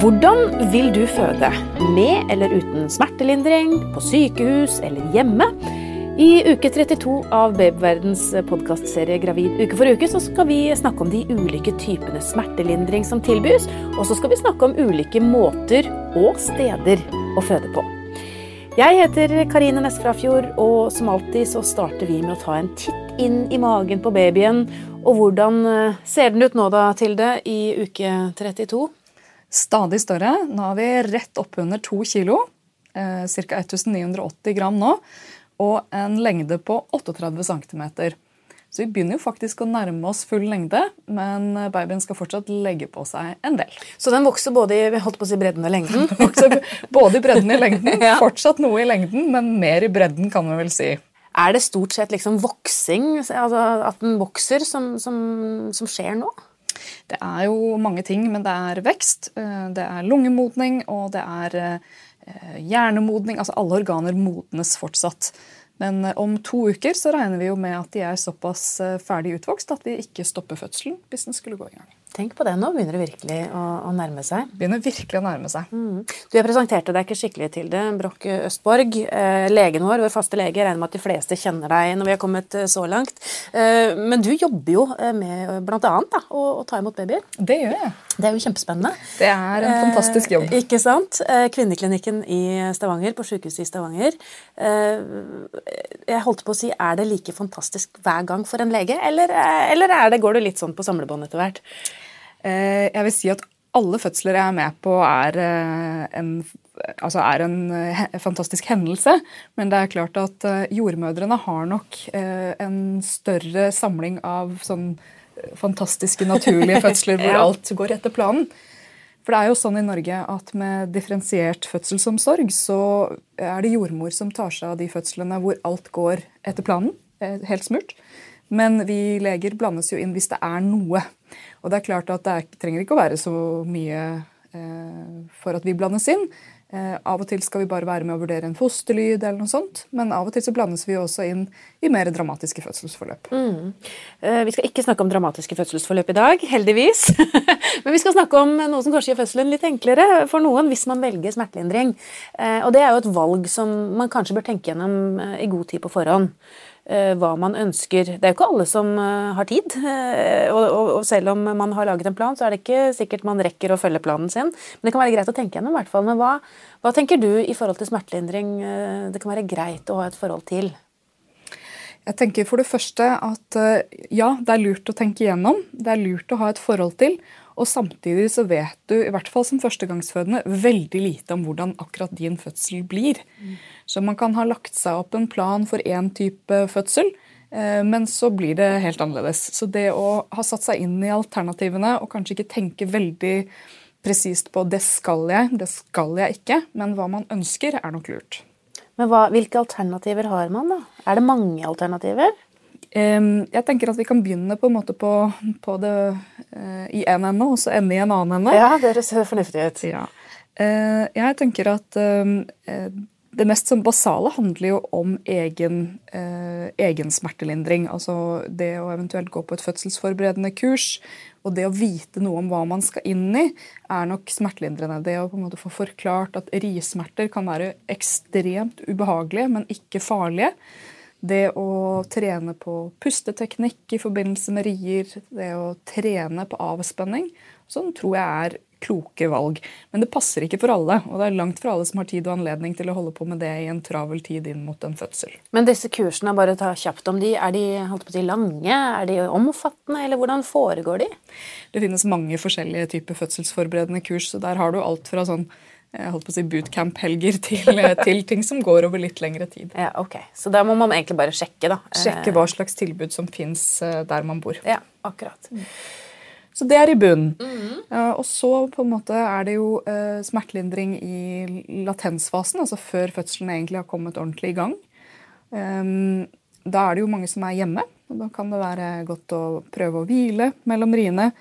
Hvordan vil du føde? Med eller uten smertelindring, på sykehus eller hjemme? I uke 32 av Babyverdens podkastserie Gravid uke for uke så skal vi snakke om de ulike typene smertelindring som tilbys, og så skal vi snakke om ulike måter og steder å føde på. Jeg heter Karine Næss-Frafjord, og som alltid så starter vi med å ta en titt inn i magen på babyen. Og hvordan eh, ser den ut nå da, Tilde, i uke 32? Stadig større. Nå har vi rett oppunder to kilo. Eh, Ca. 1980 gram nå. Og en lengde på 38 cm. Så vi begynner jo faktisk å nærme oss full lengde, men babyen skal fortsatt legge på seg en del. Så den vokser både i holdt på å si bredden og lengden? både i bredden og i lengden. ja. Fortsatt noe i lengden, men mer i bredden, kan man vel si. Er det stort sett liksom voksing, altså at den vokser, som, som, som skjer nå? Det er jo mange ting, men det er vekst, eh, det er lungemodning og det er eh, hjernemodning. Altså alle organer modnes fortsatt. Men eh, om to uker så regner vi jo med at de er såpass ferdig utvokst at vi ikke stopper fødselen hvis den skulle gå i gang. Tenk på det, nå begynner det virkelig å, å nærme seg. Begynner virkelig å nærme seg. Mm. Du, Jeg presenterte deg ikke skikkelig til det. Broch Østborg, eh, legen vår, vår faste lege. Jeg regner med at de fleste kjenner deg når vi har kommet eh, så langt. Eh, men du jobber jo eh, med bl.a. å, å ta imot babyer. Det gjør jeg. Det er jo kjempespennende. Det er en fantastisk jobb. Eh, ikke sant? Eh, kvinneklinikken i Stavanger, på sykehuset i Stavanger. jeg holdt på å si, er det like fantastisk hver gang for en lege, eller, eller det, går du litt sånn på samlebånd etter hvert? Eh, jeg vil si at alle fødsler jeg er med på, er eh, en, altså er en eh, fantastisk hendelse. Men det er klart at jordmødrene har nok en større samling av sånn fantastiske, naturlige fødsler hvor alt går etter planen. For det er jo sånn i Norge at med differensiert fødselsomsorg så er det jordmor som tar seg av de fødslene hvor alt går etter planen. Helt smurt. Men vi leger blandes jo inn hvis det er noe. Og det er klart at det er, trenger ikke å være så mye eh, for at vi blandes inn. Eh, av og til skal vi bare være med å vurdere en fosterlyd, eller noe sånt, men av og til så blandes vi også inn i mer dramatiske fødselsforløp. Mm. Eh, vi skal ikke snakke om dramatiske fødselsforløp i dag, heldigvis. men vi skal snakke om noe som kanskje gjør fødselen litt enklere for noen hvis man velger smertelindring. Og det er jo et valg som man kanskje bør tenke gjennom i god tid på forhånd. Eh, hva man ønsker. Det er jo ikke alle som eh, har tid. Eh, og, selv om man har laget en plan, så er det ikke sikkert man rekker å følge planen sin. Men det kan være greit å tenke gjennom. i hvert fall. Men hva, hva tenker du i forhold til smertelindring det kan være greit å ha et forhold til? Jeg tenker for det første at ja, det er lurt å tenke gjennom. Det er lurt å ha et forhold til. Og samtidig så vet du, i hvert fall som førstegangsfødende, veldig lite om hvordan akkurat din fødsel blir. Mm. Så man kan ha lagt seg opp en plan for én type fødsel, eh, men så blir det helt annerledes. Så det å ha satt seg inn i alternativene og kanskje ikke tenke veldig presist på 'det skal jeg', 'det skal jeg ikke', men hva man ønsker, er nok lurt. Men hva, Hvilke alternativer har man, da? Er det mange alternativer? Jeg tenker at vi kan begynne på en måte på, på det uh, i én ende, og så ende i en annen ende. Ja, det ser fornuftig ut. Ja. Uh, jeg tenker at uh, det mest sånn basale handler jo om egen, egen, smertelindring. Altså det å eventuelt gå på et fødselsforberedende kurs. Og det å vite noe om hva man skal inn i, er nok smertelindrende. Det å på en måte få forklart at riesmerter kan være ekstremt ubehagelige, men ikke farlige. Det å trene på pusteteknikk i forbindelse med rier, det å trene på avspenning, sånn tror jeg er kloke valg. Men det passer ikke for alle, og det er langt fra alle som har tid og anledning til å holde på med det i en travel tid inn mot en fødsel. Men disse kursene, bare ta kjapt om de, er de holdt på å si, lange? Er de omfattende, eller hvordan foregår de? Det finnes mange forskjellige typer fødselsforberedende kurs, så der har du alt fra sånn jeg holdt på å si bootcamp-helger til, til, ting som går over litt lengre tid. Ja, ok. Så da må man egentlig bare sjekke, da. Sjekke hva slags tilbud som fins eh, der man bor. Ja, akkurat. Mm. Så det er i bunnen. Mm -hmm. Og så på en måte er det jo uh, smertelindring i latensfasen, altså før fødselen egentlig har kommet ordentlig i gang. Um, da er det jo mange som er hjemme, og da kan det være godt å prøve å hvile mellom riene.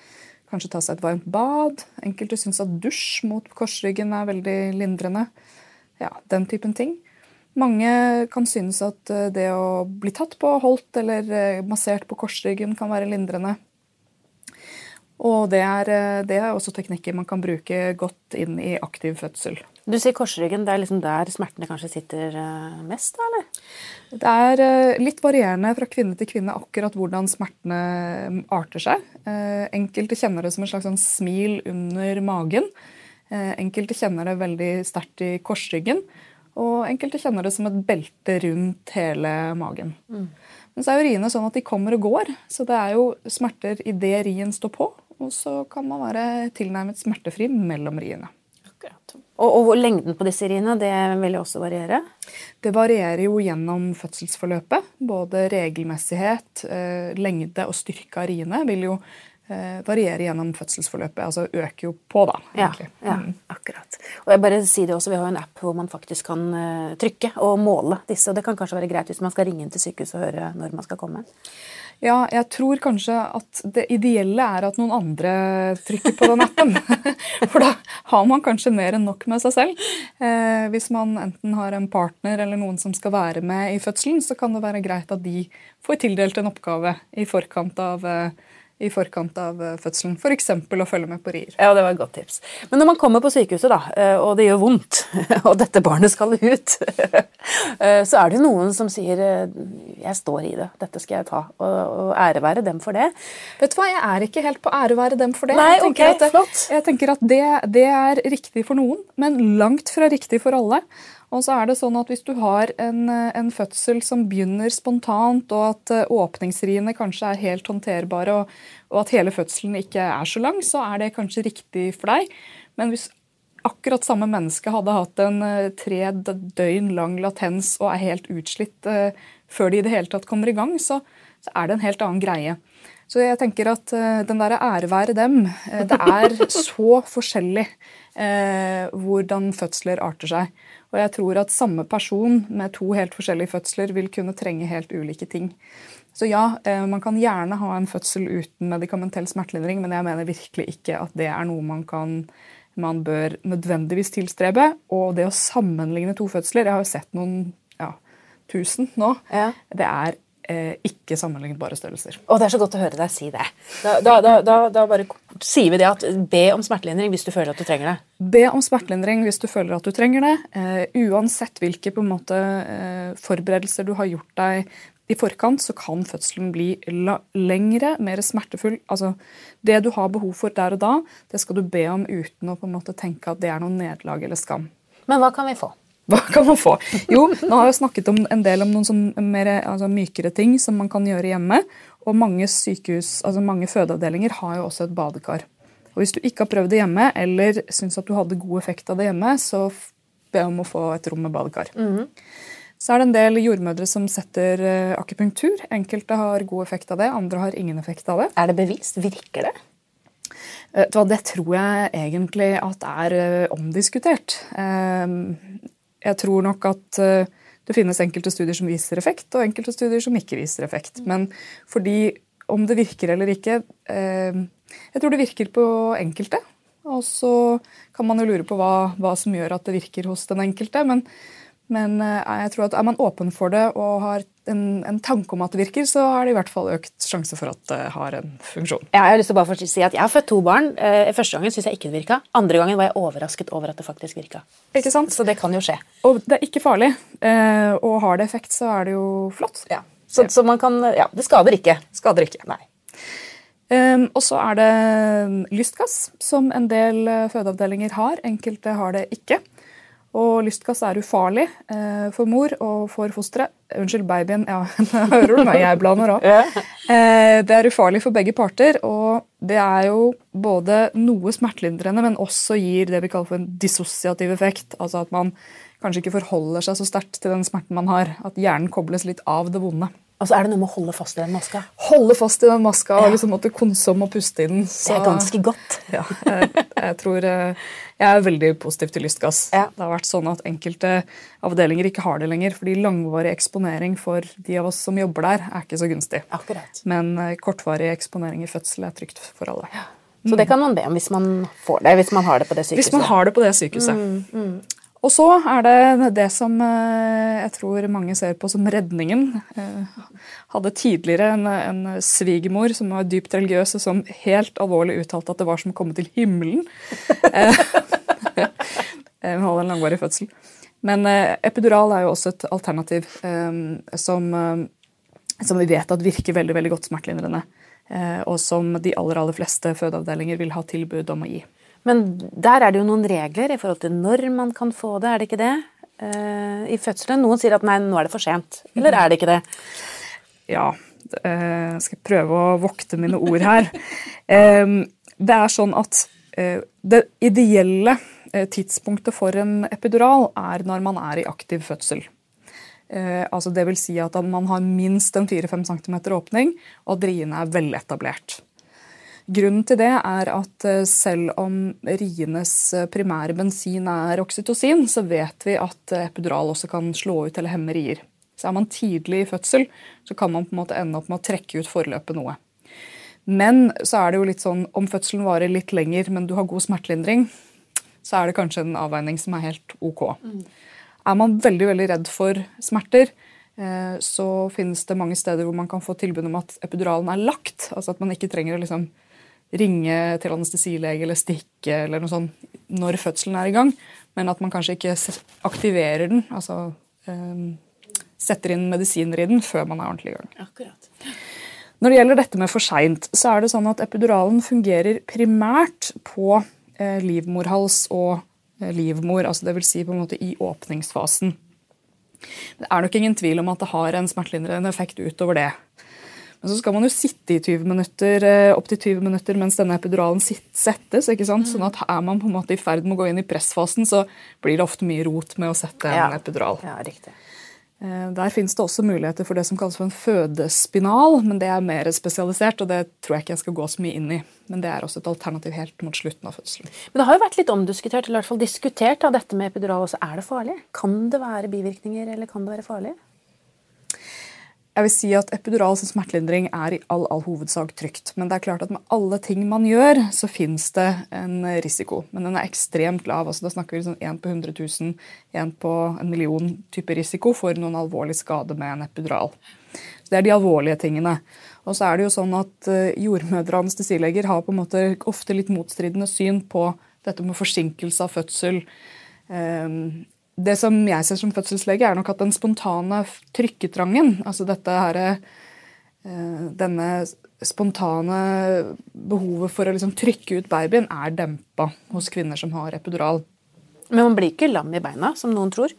Kanskje ta seg et varmt bad. Enkelte syns at dusj mot korsryggen er veldig lindrende. Ja, Den typen ting. Mange kan synes at eh, det å bli tatt på, holdt eller eh, massert på korsryggen kan være lindrende. Og det er, eh, det er også teknikker man kan bruke godt inn i aktiv fødsel. Du sier korsryggen. Det er liksom der smertene kanskje sitter eh, mest, da, eller? Det er eh, litt varierende fra kvinne til kvinne akkurat hvordan smertene mm, arter seg. Enkelte kjenner det som en slags sånn smil under magen. Enkelte kjenner det veldig sterkt i korsryggen. Og enkelte kjenner det som et belte rundt hele magen. Mm. Men så er jo riene sånn at de kommer og går, så det er jo smerter idet rien står på. Og så kan man være tilnærmet smertefri mellom riene. Akkurat. Og, og lengden på disse riene det vil jo også variere? Det varierer jo gjennom fødselsforløpet. Både regelmessighet, eh, lengde og styrke av riene vil jo eh, variere gjennom fødselsforløpet. Altså øker jo på, da. egentlig. Ja, ja mm. akkurat. Og jeg bare sier det også, Vi har jo en app hvor man faktisk kan uh, trykke og måle disse. og Det kan kanskje være greit hvis man skal ringe inn til sykehuset og høre når man skal komme? Ja, jeg tror kanskje at det ideelle er at noen andre trykker på den appen. For da har man kanskje mer enn nok med seg selv. Eh, hvis man enten har en partner eller noen som skal være med i fødselen, så kan det være greit at de får tildelt en oppgave i forkant av eh, i forkant av eh, fødselen. F.eks. å følge med på rier. Ja, det var et godt tips. Men når man kommer på sykehuset, da, eh, og det gjør vondt, og dette barnet skal ut, eh, så er det noen som sier 'jeg står i det, dette skal jeg ta', og ære være dem for det. Vet du hva, jeg er ikke helt på ære være dem for det. Nei, jeg tenker okay, at. Jeg tenker at det, det er riktig for noen, men langt fra riktig for alle. Og så er det sånn at Hvis du har en, en fødsel som begynner spontant, og at eh, åpningsriene kanskje er helt håndterbare, og, og, at hele fødselen ikke er så lang, så er det kanskje riktig for deg. Men hvis akkurat samme menneske hadde hatt en eh, tre døgn lang latens og er helt utslitt uh, før de i det hele tatt kommer i gang, så, så, er det en helt annen greie. Så jeg tenker at uh, den derre ære være dem, uh, det er så forskjellig hvordan fødsler arter seg. Og jeg tror at samme person med to helt forskjellige fødsler vil kunne trenge helt ulike ting. Så ja, eh, man kan gjerne ha en fødsel uten medikamentell smertelindring, men jeg mener virkelig ikke at det er noe man kan man bør nødvendigvis tilstrebe. Og det å sammenligne to fødsler Jeg har jo sett noen ja, tusen nå. Ja. Det er ikke sammenlignbare størrelser. Og Det er så godt å høre deg si det. Da, da, da, da, bare sier vi det at be om smertelindring hvis du føler at du trenger det. Be om smertelindring hvis du føler at du trenger det. Uh, uansett hvilke måte, uh, forberedelser du har gjort deg i forkant, så kan fødselen bli lengre, mer smertefull. Altså, det du har behov for der og da, det skal du be om uten å på en måte tenke at det er noe nederlag eller skam. Men hva kan vi få? Hva kan man få? Jo, nå har jeg snakket om en del om noen sånn mer, altså mykere ting som man kan gjøre hjemme. Og mange sykehus, altså mange fødeavdelinger har jo også et badekar. Og Hvis du ikke har prøvd det hjemme, eller syns at du hadde god effekt av det hjemme, så be om å få et rom med badekar. Mm. Så er det en del jordmødre som setter uh, akupunktur. Enkelte har god effekt av det, andre har ingen effekt av det. Er det bevist? Virker det? Uh, det tror jeg egentlig at er uh, omdiskutert. Jeg tror nok at eh, det finnes enkelte studier som viser effekt, og enkelte studier som ikke viser effekt. Men fordi om det virker eller ikke eh, Jeg tror det virker på enkelte. Og så kan man jo lure på hva, hva som gjør at det virker hos den enkelte. Men men eh, jeg tror at er man åpen for det og har en, en, tanke om at det virker, så har det i hvert fall økt sjanse for at det har en funksjon. Ja, jeg har lyst til å bare si at jeg har født to barn. Eh, første gangen syns jeg ikke det virka. Andre gangen var jeg overrasket over at det faktisk virka. Ikke sant? Så det kan jo skje. Og det er ikke farlig. Eh, og har det effekt, så er det jo flott. Ja. Så, så man kan Ja, det skader ikke. Skader ikke. Nei. Um, og så er det lystgass, som en del fødeavdelinger har. Enkelte har det ikke. Og lystgass er ufarlig eh, for mor og for fosteret. Unnskyld, babyen. Ja, hører du meg? Jeg blander òg. Eh, det er ufarlig for begge parter, og det er jo både noe smertelindrende, men også gir det vi kaller for en dissosiativ effekt. Altså at man kanskje ikke forholder seg så sterkt til den smerten man har. At hjernen kobles litt av det vonde. Altså Er det noe med å holde fast i den maska? Holde fast i den maska ja. og liksom måtte konsomme og puste i den. Så, det er ganske godt. Ja, jeg, jeg, tror eh, jeg er veldig positiv til lystgass. Ja. Det har vært sånn at Enkelte avdelinger ikke har det lenger, fordi langvarig eksponering for de av oss som jobber der, er ikke så gunstig. Akkurat. Men eh, kortvarig eksponering i fødsel er trygt for alle. Ja. Så det kan man be om hvis man får det, hvis man har det på det sykehuset? Hvis man har det på det sykehuset. Mm, mm. Og så er det det som eh, jeg tror mange ser på som redningen. Eh, hadde tidligere en, en svigermor som var dypt religiøs, og som helt alvorlig uttalte at det var som å komme til himmelen. Hun hadde en langvarig fødsel. Men epidural er jo også et alternativ som, som vi vet at virker veldig, veldig godt smertelindrende. Og som de aller, aller fleste fødeavdelinger vil ha tilbud om å gi. Men der er det jo noen regler i forhold til når man kan få det, er det ikke det? Uh, I fødselen. Noen sier at nei, nå er det for sent. Eller er det ikke det? Ja, uh, skal prøve å vokte mine ord her. Uh, det er sånn at det ideelle tidspunktet for en epidural er når man er i aktiv fødsel. altså det vil si at man har minst en 4-5 cm åpning, og at riene er veletablert. Grunnen til det er at eh, selv om rienes eh, primære bensin er oksytocin, så vet vi at eh, epidural også kan slå ut eller hemme rier. Så er man tidlig i fødsel, så kan man på en måte ende opp med å trekke ut forløpet noe. Men så er det jo litt sånn om fødselen varer litt lenger, men du har god smertelindring, så er det kanskje en avveining som er helt ok. Mm. Er man veldig veldig redd for smerter, så finnes det mange steder hvor man kan få tilbud om at epiduralen er lagt. Altså at man ikke trenger å liksom ringe til anestesilege eller stikke eller noe sånt når fødselen er i gang, men at man kanskje ikke aktiverer den, altså um, setter inn medisiner i den før man er ordentlig i gang. Akkurat. Når det gjelder dette med for seint, så er det sånn at epiduralen fungerer primært på eh, livmorhals og eh, livmor, altså dvs. Si på en måte i åpningsfasen. Det er nok ingen tvil om at det har en smertelindrende effekt utover det. Men så skal man jo sitte i 20 minutter, eh, opp til 20 minutter mens denne epiduralen settes. ikke sant? Sånn at er man på en måte i ferd med å gå inn i pressfasen, så blir det ofte mye rot med å sette en epidural. Ja, riktig. Eh, der finnes det også muligheter for det som kalles for en fødespinal, men det er mer spesialisert, og det tror jeg ikke jeg skal gå så mye inn i. Men det er også et alternativ helt mot slutten av fødselen. Men det har jo vært litt omdiskutert, eller i hvert fall diskutert, da, dette med epidural også. Er det farlig? Kan det være bivirkninger, eller kan det være farlig? Jeg vil si at Epidural som smertelindring er i all, all hovedsak trygt. Men det er klart at med alle ting man gjør, så fins det en risiko. Men den er ekstremt lav. altså Da snakker vi sånn én på 100 000, én på en million type risiko for noen alvorlig skade med en epidural. Så Det er de alvorlige tingene. Og så er det jo sånn at eh, Jordmødre og anestesileger har på en måte ofte litt motstridende syn på dette med forsinkelse av fødsel. Det som jeg ser som fødselslege, er nok at den spontane trykketrangen, altså dette her, eh, denne spontane behovet for å liksom trykke ut babyen, er dempa hos kvinner som har epidural. Men man blir ikke lam i beina, som noen tror?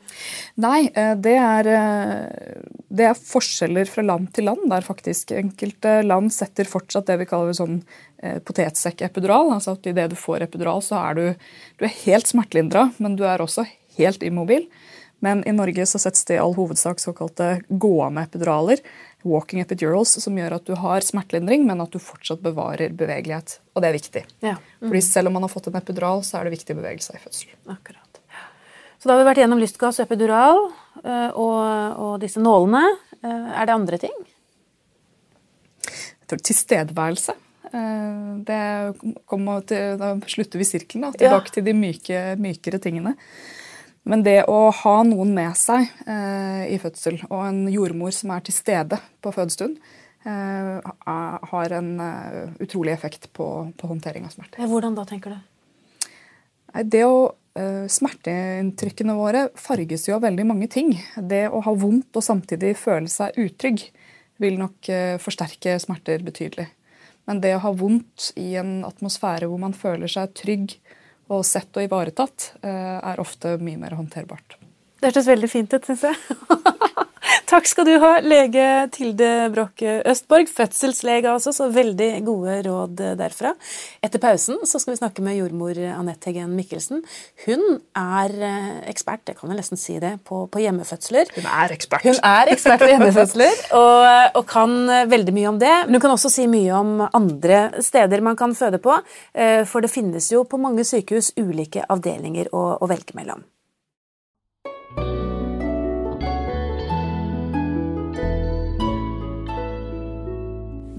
Nei, eh, det er, eh, det er forskjeller fra land til land. Der faktisk enkelte land setter fortsatt det vi kaller sånn potetsekkepidural. Altså at idet du får epidural, så er du, du er helt smertelindra, men du er også helt immobil. Men i Norge så settes det i all hovedsak såkalte gående epiduraler, walking epidurals, som gjør at du har smertelindring, men at du fortsatt bevarer bevegelighet. Og det er viktig. Ja. Mm. Fordi selv om man har fått en epidural, så er det viktig å bevege seg i fødsel. Akkurat. Så da har vi vært gjennom lystgass og epidural eh, og, og disse nålene. Eh, er det andre ting? Jeg tror tilstedeværelse. det kommer til, da slutter vi sirkelen. Da, tilbake ja. til de myke, mykere tingene. Men det å ha noen med seg eh, i fødsel, og en jordmor som er til stede på fødestund, eh, har en uh, utrolig effekt på, på, håndtering av smerte. Hvordan da, tenker du? Det å uh, Smerteinntrykkene våre farges jo av veldig mange ting. Det å ha vondt og samtidig føle seg utrygg vil nok uh, forsterke smerter betydelig. Men det å ha vondt i en atmosfære hvor man føler seg trygg, og sett og ivaretatt, eh, er ofte mye mer håndterbart. Det hørtes veldig fint ut, syns jeg. Takk skal du ha, lege Tilde Brokke Østborg, fødselslege altså, så veldig gode råd derfra. Etter pausen så skal vi snakke med jordmor Anette Heggen Mikkelsen. Hun er eh, ekspert, jeg kan vel nesten si det, på, på, hjemmefødsler. Hun er ekspert. Hun er ekspert på hjemmefødsler, og, og, kan veldig mye om det. Men hun kan også si mye om andre steder man kan føde på, eh, for det finnes jo på mange sykehus ulike avdelinger å, å velge mellom.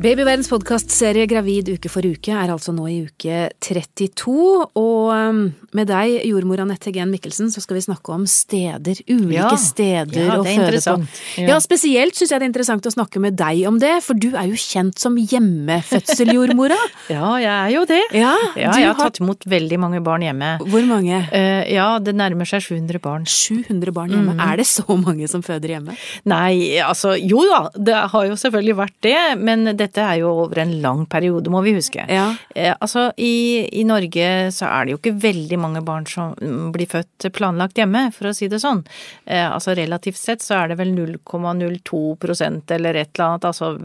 Babyverdens podkastserie Gravid uke for uke er altså nå i uke 32, og um, med deg, jordmor Anette Gen Mikkelsen, så skal vi snakke om steder. Ulike Ja. steder Ja, å det er føde på. interessant. Ja. Ja. spesielt syns jeg det er interessant å snakke med deg om det, for du er jo kjent som hjemmefødseljordmora. Ja, jeg er jo det. Ja, Ja, jeg har har- tatt imot veldig mange barn hjemme. Hvor mange? Uh, ja, det nærmer seg 700 barn. 700 barn hjemme. Mm. Er det så mange som føder hjemme? Nei, altså jo da, det har jo selvfølgelig vært det, men dette er jo over en lang periode, må vi huske. Ja. Eh, altså, i, i Norge så er det jo ikke veldig mange barn som blir født planlagt hjemme, for å si det sånn. Eh, altså relativt sett så er det vel 0,02 prosent eller et eller annet, altså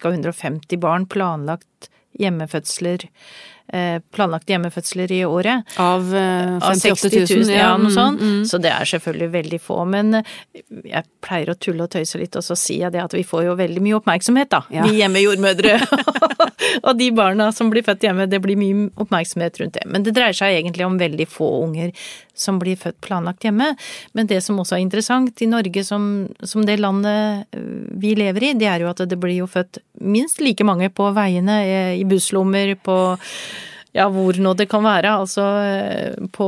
ca. 150 barn planlagt hjemmefødsler. Eh, planlagte hjemmefødsler i året. Av uh, Av 58 60 000? 000, ja, noe mm, sånt. mm. Så det er selvfølgelig veldig få. Men eh, jeg pleier å tulle og tøyse litt, og så sier jeg det at vi får jo veldig mye oppmerksomhet, da. Ja. Vi hjemmejordmødre. og de barna som blir født hjemme, det blir mye oppmerksomhet rundt det. Men det dreier seg egentlig om veldig få unger som blir født planlagt hjemme. Men det som også er interessant i Norge som, som det landet eh, vi lever i, det er jo at det blir jo født minst like mange på veiene, eh, i busslommer, på ja, hvor nå det kan være. Altså eh, på,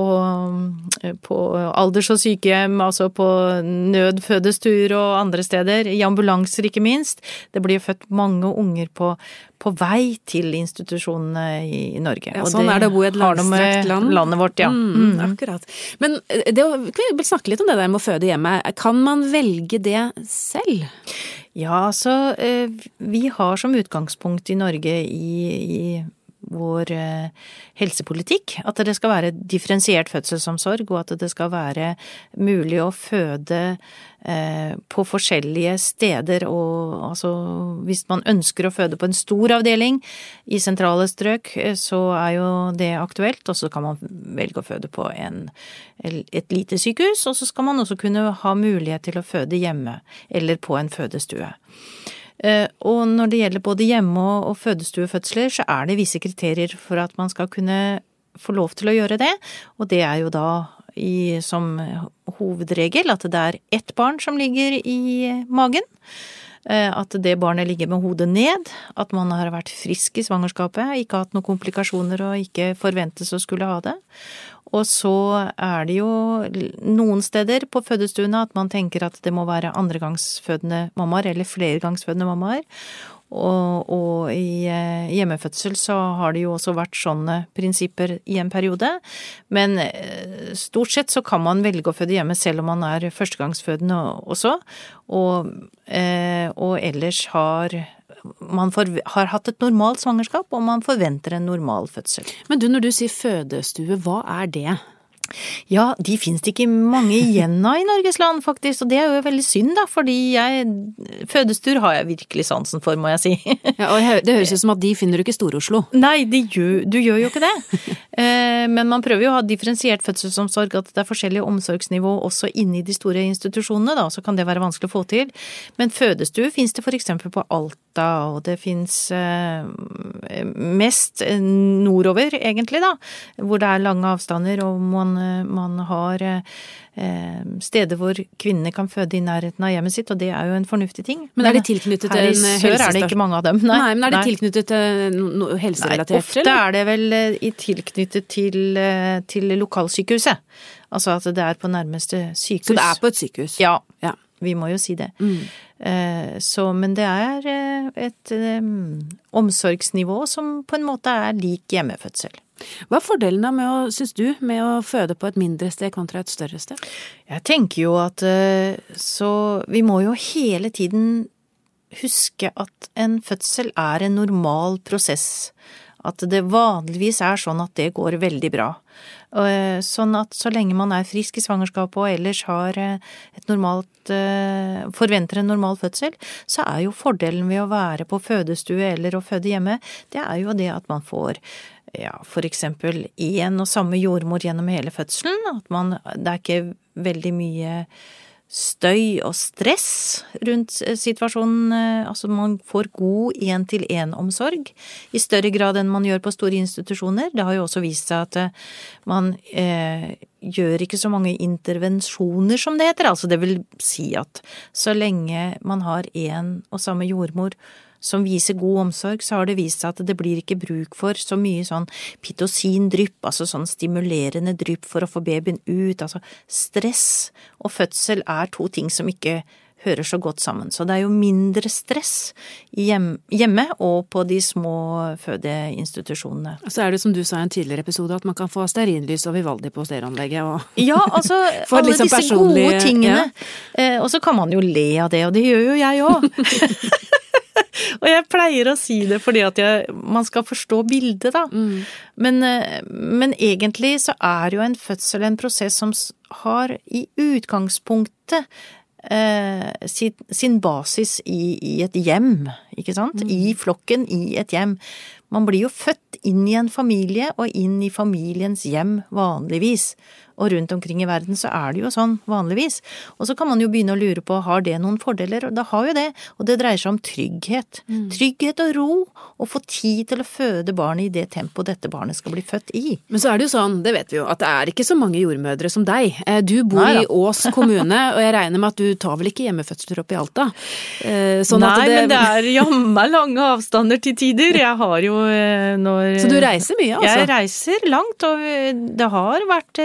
eh, på alders- og sykehjem, altså på nødfødestuer og andre steder. I ambulanser, ikke minst. Det blir født mange unger på, på vei til institusjonene i, i Norge. Ja, sånn er det å bo i et langstrakt land. Landet vårt, ja. Mm, Mm. Akkurat. Men eh, det, kan vi snakke litt om det der med å føde hjemme. Kan man velge det selv? Ja, altså vi har som utgangspunkt i Norge i, i vår eh, helsepolitikk at det skal være differensiert fødselsomsorg, og at det skal være mulig å føde eh, på forskjellige steder. Og altså hvis man ønsker å føde på en stor avdeling i sentrale strøk, eh, så er jo det aktuelt. Og så kan man velge å føde på en, et lite sykehus, og så skal man også kunne ha mulighet til å føde hjemme eller på en fødestue. Eh, Og når det gjelder både hjemme- og fødestuefødsler, så er det visse kriterier for at man skal kunne få lov til å gjøre det, og det er jo da i, som hovedregel at det er ett barn som ligger i magen. Eh, At det barnet ligger med hodet ned, at man har vært frisk i svangerskapet, ikke hatt noen komplikasjoner og ikke forventes å skulle ha det. Og så er det jo noen steder på fødestuene at man tenker at det må være andregangsfødende mammaer eller flergangsfødende mammaer. Og, og i eh, hjemmefødsel så har det jo også vært sånne prinsipper i en periode. Men eh, stort sett så kan man velge å føde hjemme selv om man er førstegangsfødende også. Og, eh, og ellers har man for, har hatt et normalt svangerskap, og man forventer en normal fødsel. Men du, når du sier fødestue, hva er det? Ja, de finnes det ikke mange igjen av i Norges land, faktisk, og det er jo veldig synd, da, fordi jeg Fødestuer har jeg virkelig sansen for, må jeg si. Ja, og det høres ut som at de finner du ikke i Stor-Oslo. Nei, gjør, du gjør jo ikke det. Eh, Men man prøver jo å ha differensiert fødselsomsorg, at det er forskjellige omsorgsnivå også inne i de store institusjonene, da, så kan det være vanskelig å få til. Men fødestue finnes det eksempel på Alta, og det finnes eh, mest nordover, egentlig, da, hvor det er lange avstander, og man, eh, man har eh, steder hvor kvinnene kan føde i nærheten av hjemmet sitt, og det er jo en fornuftig ting. Men er de tilknyttet her i sør er det ikke mange av dem. Nei, Nei, men er de nei. tilknyttet til noe helserelatert? Nei, ofte eller? er det vel eh, i tilknyttet til, eh, til lokalsykehuset. Altså at det er på nærmeste sykehus. Så det er på et sykehus? Ja, Ja. Vi må jo si det. Mm. Eh, Så, men det er eh, et eh, omsorgsnivå som på en måte er lik hjemmefødsel. Hva er fordelen da med å, syns du, med å føde på et mindre sted kontra et større sted? Jeg tenker jo at så Vi må jo hele tiden huske at en fødsel er en normal prosess. At det vanligvis er sånn at det går veldig bra. Eh, Sånn at så lenge man er frisk i svangerskapet og ellers har eh, et normalt eh, forventer en normal fødsel, så er jo fordelen ved å være på fødestue eller å føde hjemme, det er jo det at man får ja, for eksempel én og samme jordmor gjennom hele fødselen. At man, det er ikke veldig mye støy og stress rundt eh, situasjonen. eh, Altså man får god én-til-én-omsorg i større grad enn man gjør på store institusjoner. Det har jo også vist seg at eh, man eh, gjør ikke så mange intervensjoner som det heter. Altså det vil si at så lenge man har én og samme jordmor som viser god omsorg, så har det vist seg at det blir ikke bruk for så mye sånn pitosindrypp, altså sånn stimulerende drypp for å få babyen ut, altså stress og fødsel er to ting som ikke hører så godt sammen. Så det er jo mindre stress hjemme og på de små fødeinstitusjonene. Så er det som du sa i en tidligere episode, at man kan få stearinlys og Vivaldi på stereoanlegget og Ja, altså alle liksom disse gode tingene. Ja. Eh, og så kan man jo le av det, og det gjør jo jeg òg. og jeg pleier å si det fordi at jeg, man skal forstå bildet, da. Mm. Men, eh, men, egentlig så er jo en fødsel en prosess som har i utgangspunktet eh, sin, sin, basis i, i, et hjem, ikke sant? Mm. I flokken, i et hjem. Man blir jo født inn i en familie og inn i familiens hjem vanligvis og rundt omkring i verden så er det jo sånn vanligvis. Og så kan man jo begynne å lure på har det noen fordeler, og det har jo det. Og det dreier seg om trygghet. Mm. Trygghet og ro, og få tid til å føde barnet i det tempoet dette barnet skal bli født i. Men så er det jo sånn, det vet vi jo, at det er ikke så mange jordmødre som deg. Eh, du bor Nei, i Ås kommune, og jeg regner med at du tar vel ikke hjemmefødsler opp i Alta? Eh, sånn Nei, det... men det er jammen lange avstander til tider. Jeg har jo eh, når Så du reiser mye, altså? Jeg reiser langt, og det har vært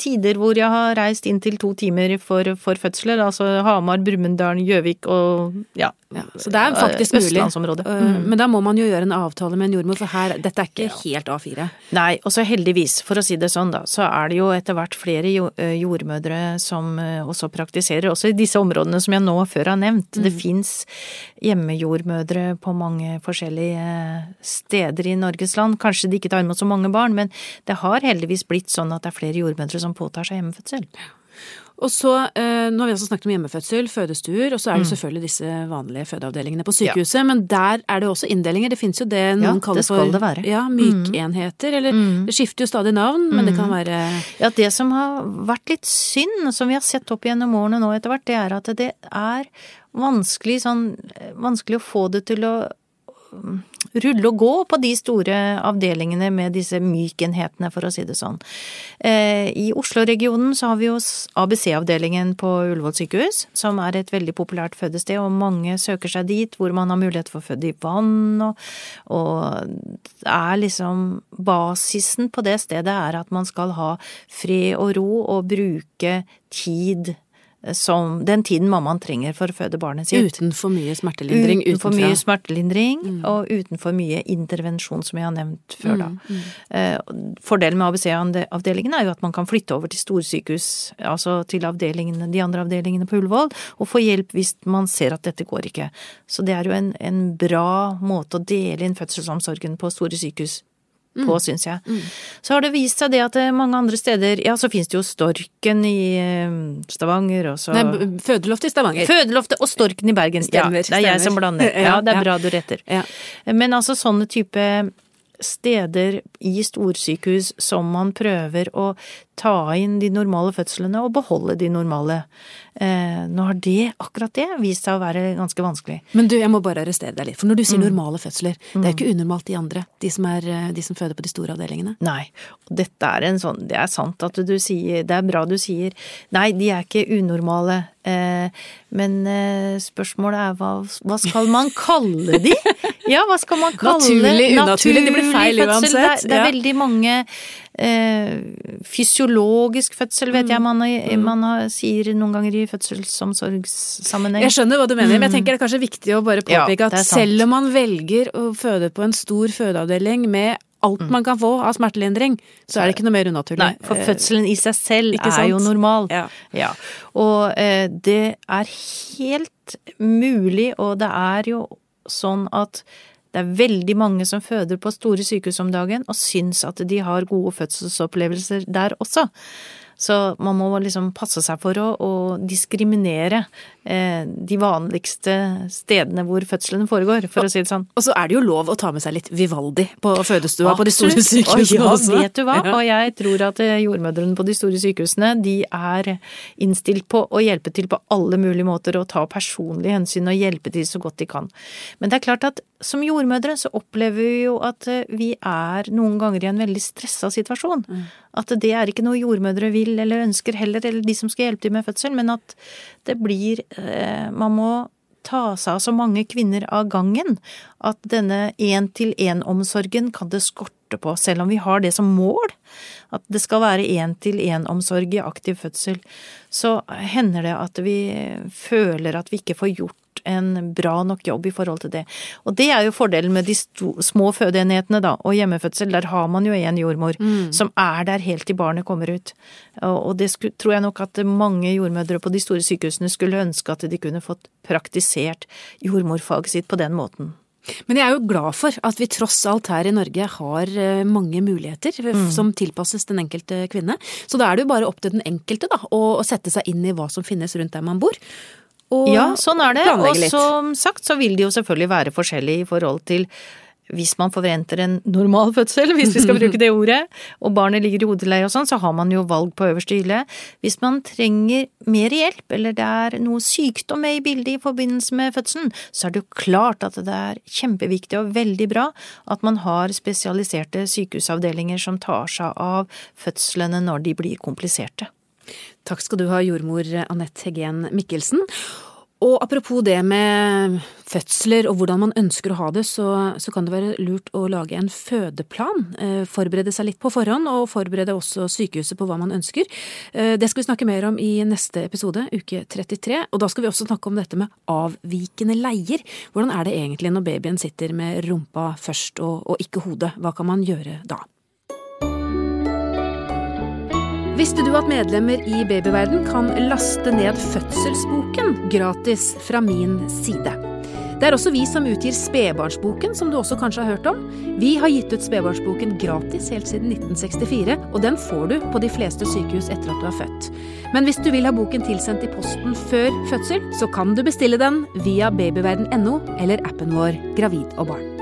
tider hvor jeg har reist inn til to timer for, for fødsler. Altså Hamar, Brumunddal, Gjøvik og ja, ja, så det er faktisk mulig. Mm. Men da må man jo gjøre en avtale med en jordmor, for her, dette er ikke ja. helt A4. Nei, og så heldigvis, for å si det sånn da, så er det jo etter hvert flere øh, jordmødre som øh, også praktiserer, også i disse områdene som jeg nå før har nevnt. Mm. Det fins hjemmejordmødre på mange forskjellige steder i Norges land. Kanskje de ikke tar imot så mange barn, men det har heldigvis blitt sånn at det er flere jordmødre som påtar seg hjemmefødsel. Og så, eh, Nå har vi også snakket om hjemmefødsel, fødestuer, og så er det mm. selvfølgelig disse vanlige fødeavdelingene på sykehuset. Ja. Men der er det også inndelinger. Det fins jo det noen ja, kaller for det være. Ja, mykenheter. Eller mm. det skifter jo stadig navn, men det kan mm. være Ja, det som har vært litt synd, som vi har sett opp gjennom årene nå etter hvert, det er at det er vanskelig sånn Vanskelig å få det til å rulle og gå på de store avdelingene med disse mykenhetene, for å si det sånn. Eh, I Oslo-regionen så har vi jo ABC-avdelingen på Ullevål sykehus, som er et veldig populært fødested, og mange søker seg dit, hvor man har mulighet for å føde i vann, og, og er liksom Basisen på det stedet er at man skal ha fred og ro og bruke tid som den tiden mammaen trenger for å føde barnet sitt. Uten for mye smertelindring? Uten for mye smertelindring, mm. og uten for mye intervensjon, som jeg har nevnt før, da. Mm. Mm. Eh, fordelen med ABC-avdelingen er jo at man kan flytte over til storsykehus, altså til avdelingene, de andre avdelingene på Ullevål, og få hjelp hvis man ser at dette går ikke. Så det er jo en, en bra måte å dele inn fødselsomsorgen på store sykehus på, mm. syns jeg. Mm. Så har det vist seg det at eh, mange andre steder Ja, så finnes det jo Storken i eh, Stavanger, og så Nei, Fødeloftet i Stavanger. Fødeloftet og Storken i Bergen. Stemmer, ja, det er jeg som blander. Ja, det er bra du retter. Ja. Men altså sånne type steder i storsykehus som man prøver å ta inn de normale fødslene og beholde de normale. Eh, nå har det, akkurat det, vist seg å være ganske vanskelig. Men du, jeg må bare arrestere deg litt. For når du sier mm. normale fødsler, mm. det er jo ikke unormalt de andre? De som, er, eh, de som føder på de store avdelingene? Nei. Dette er en sånn Det er sant at du sier Det er bra du sier Nei, de er ikke unormale. Eh, men eh, spørsmålet er hva, hva skal man kalle de? Ja, hva skal man kalle Naturlig, unaturlig. Det blir feil uansett. Det er, det er ja. veldig mange eh, Fysiologisk fødsel vet jeg mm. man, mm. man har, sier noen ganger i fødselsomsorgssammenheng. Jeg skjønner hva du mener, men jeg mm. tenker det er kanskje viktig å bare påpeke ja, at selv om man velger å føde på en stor fødeavdeling med alt man kan få av smertelindring, så er det ikke noe mer unaturlig. Nei, for fødselen i seg selv er jo normal. Ja. ja. Og eh, det er helt mulig, og det er jo sånn at det er veldig mange som føder på store sykehus om dagen og syns at de har gode fødselsopplevelser der også. Så man må liksom passe seg for å, å diskriminere de vanligste stedene hvor fødselen foregår, for å si det sånn. Og så er det jo lov å ta med seg litt Vivaldi på fødestua på de store sykehusene ja, også. vet du hva, og jeg tror at eh, jordmødrene på de store sykehusene, de er innstilt på å hjelpe til på alle mulige måter og ta personlige hensyn og hjelpe til så godt de kan. Men det er klart at som jordmødre så opplever vi jo at eh, vi er noen ganger i en veldig stressa situasjon. Mm. At det er ikke noe jordmødre vil eller ønsker heller, eller de som skal hjelpe til med fødsel, men at det blir eh, Man må ta seg av så mange kvinner av gangen at denne én-til-én-omsorgen kan det skorte på, selv om vi har det som mål. At det skal være én-til-én-omsorg i aktiv fødsel. Så hender det at vi føler at vi ikke får gjort en bra nok jobb i forhold til det. Og det er jo fordelen med de små fødeenhetene, da, og hjemmefødsel. Der har man jo en jordmor mm. som er der helt til barnet kommer ut. Og det tror jeg nok at mange jordmødre på de store sykehusene skulle ønske at de kunne fått praktisert jordmorfaget sitt på den måten. Men jeg er jo glad for at vi tross alt her i Norge har eh, mange muligheter mm. som tilpasses den enkelte kvinne. Så da er det jo bare opp til den enkelte da, å sette seg inn i hva som finnes rundt der man bor og ja, sånn er det. Og som sagt så vil det jo selvfølgelig være forskjellig i forhold til hvis man forventer en normal fødsel, hvis vi skal bruke det ordet, og barnet ligger i hodeleie og sånn, så har man jo valg på øverste hylle. Hvis man trenger mer hjelp, eller det er noe sykdom med i bildet i forbindelse med fødselen, så er det jo klart at det er kjempeviktig og veldig bra at man har spesialiserte sykehusavdelinger som tar seg av fødslene når de blir kompliserte. Takk skal du ha, jordmor Anette Heggen Mikkelsen. Og apropos det med fødsler og hvordan man ønsker å ha det, så, så kan det være lurt å lage en fødeplan. Eh, forberede seg litt på forhånd, og forberede også sykehuset på hva man ønsker. Eh, det skal vi snakke mer om i neste episode, uke 33. Og da skal vi også snakke om dette med avvikende leier. Hvordan er det egentlig når babyen sitter med rumpa først og, og ikke hodet? Hva kan man gjøre da? Visste du at medlemmer i Babyverden kan laste ned fødselsboken gratis fra min side? Det er også vi som utgir Spedbarnsboken, som du også kanskje har hørt om. Vi har gitt ut Spedbarnsboken gratis helt siden 1964, og den får du på de fleste sykehus etter at du er født. Men hvis du vil ha boken tilsendt i posten før fødsel, så kan du bestille den via babyverden.no eller appen vår Gravid og barn.